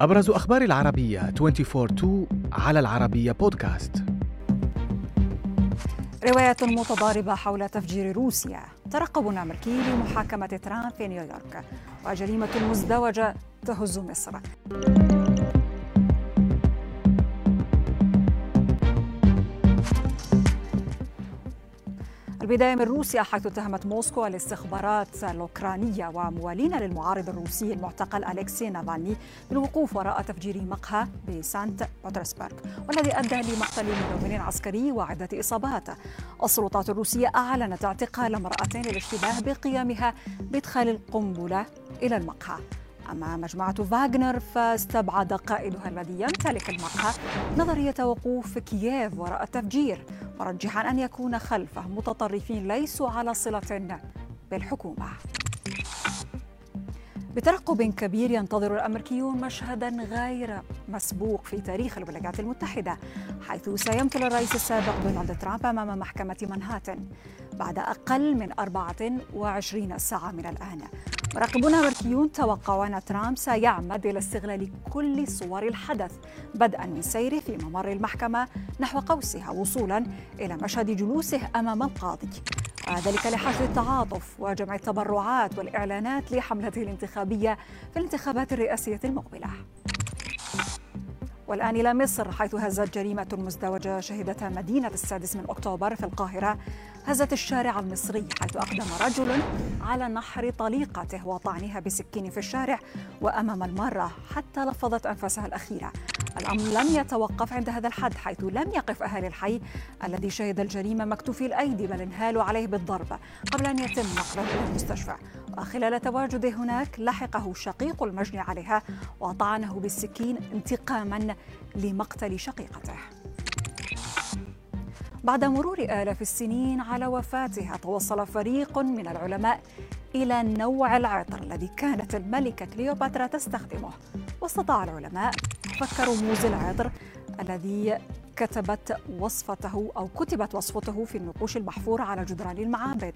أبرز أخبار العربية 24 على العربية بودكاست رواية متضاربة حول تفجير روسيا. ترقب أمريكي لمحاكمة ترامب في نيويورك. وجريمة مزدوجة تهز مصر. البداية من روسيا حيث اتهمت موسكو الاستخبارات الأوكرانية وموالين للمعارض الروسي المعتقل أليكسي نافالني بالوقوف وراء تفجير مقهى بسانت بطرسبرغ والذي أدى لمقتل مدون عسكري وعدة إصابات. السلطات الروسية أعلنت اعتقال امرأتين للاشتباه بقيامها بإدخال القنبلة إلى المقهى. أما مجموعة فاغنر فاستبعد قائدها الذي يمتلك المقهى نظرية وقوف كييف وراء التفجير مرجحا أن يكون خلفه متطرفين ليسوا على صلة بالحكومة. بترقب كبير ينتظر الأمريكيون مشهدا غير مسبوق في تاريخ الولايات المتحدة حيث سيمثل الرئيس السابق دونالد ترامب أمام محكمة منهاتن بعد أقل من 24 ساعة من الآن. مراقبون امريكيون توقعوا أن ترامب سيعمد إلى استغلال كل صور الحدث بدءا من سيره في ممر المحكمة نحو قوسها وصولا إلى مشهد جلوسه أمام القاضي. ذلك لحشد التعاطف وجمع التبرعات والإعلانات لحملته الانتخابية في الانتخابات الرئاسية المقبلة. والآن إلى مصر حيث هزت جريمة مزدوجة شهدتها مدينة السادس من أكتوبر في القاهرة. هزت الشارع المصري حيث أقدم رجل على نحر طليقته وطعنها بسكين في الشارع وأمام المارة حتى لفظت أنفاسها الأخيرة. الأمر لم يتوقف عند هذا الحد حيث لم يقف أهالي الحي الذي شهد الجريمة مكتوفي الأيدي بل انهالوا عليه بالضرب قبل أن يتم نقله إلى المستشفى. وخلال تواجده هناك لحقه شقيق المجني عليها وطعنه بالسكين انتقاما لمقتل شقيقته. بعد مرور آلاف السنين على وفاتها توصل فريق من العلماء إلى نوع العطر الذي كانت الملكة كليوباترا تستخدمه. واستطاع العلماء فك رموز العطر الذي كتبت وصفته أو كتبت وصفته في النقوش المحفورة على جدران المعابد.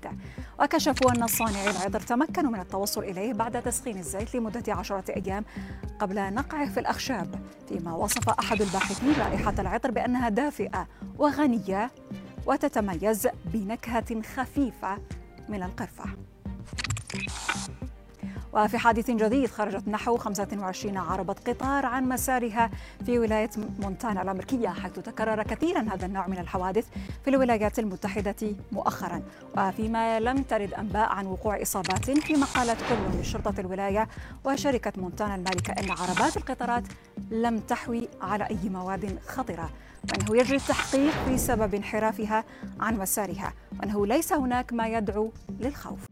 وكشفوا أن صانعي العطر تمكنوا من التوصل إليه بعد تسخين الزيت لمدة عشرة أيام قبل نقعه في الأخشاب فيما وصف أحد الباحثين رائحة العطر بأنها دافئة وغنية وتتميز بنكهة خفيفة من القرفة. وفي حادث جديد خرجت نحو 25 عربة قطار عن مسارها في ولاية مونتانا الأمريكية حيث تكرر كثيرا هذا النوع من الحوادث في الولايات المتحدة مؤخرا. وفيما لم ترد أنباء عن وقوع إصابات فيما قالت كل من شرطة الولاية وشركة مونتانا المالكة أن عربات القطارات لم تحوي على أي مواد خطرة وأنه يجري التحقيق في سبب انحرافها عن مسارها وأنه ليس هناك ما يدعو للخوف.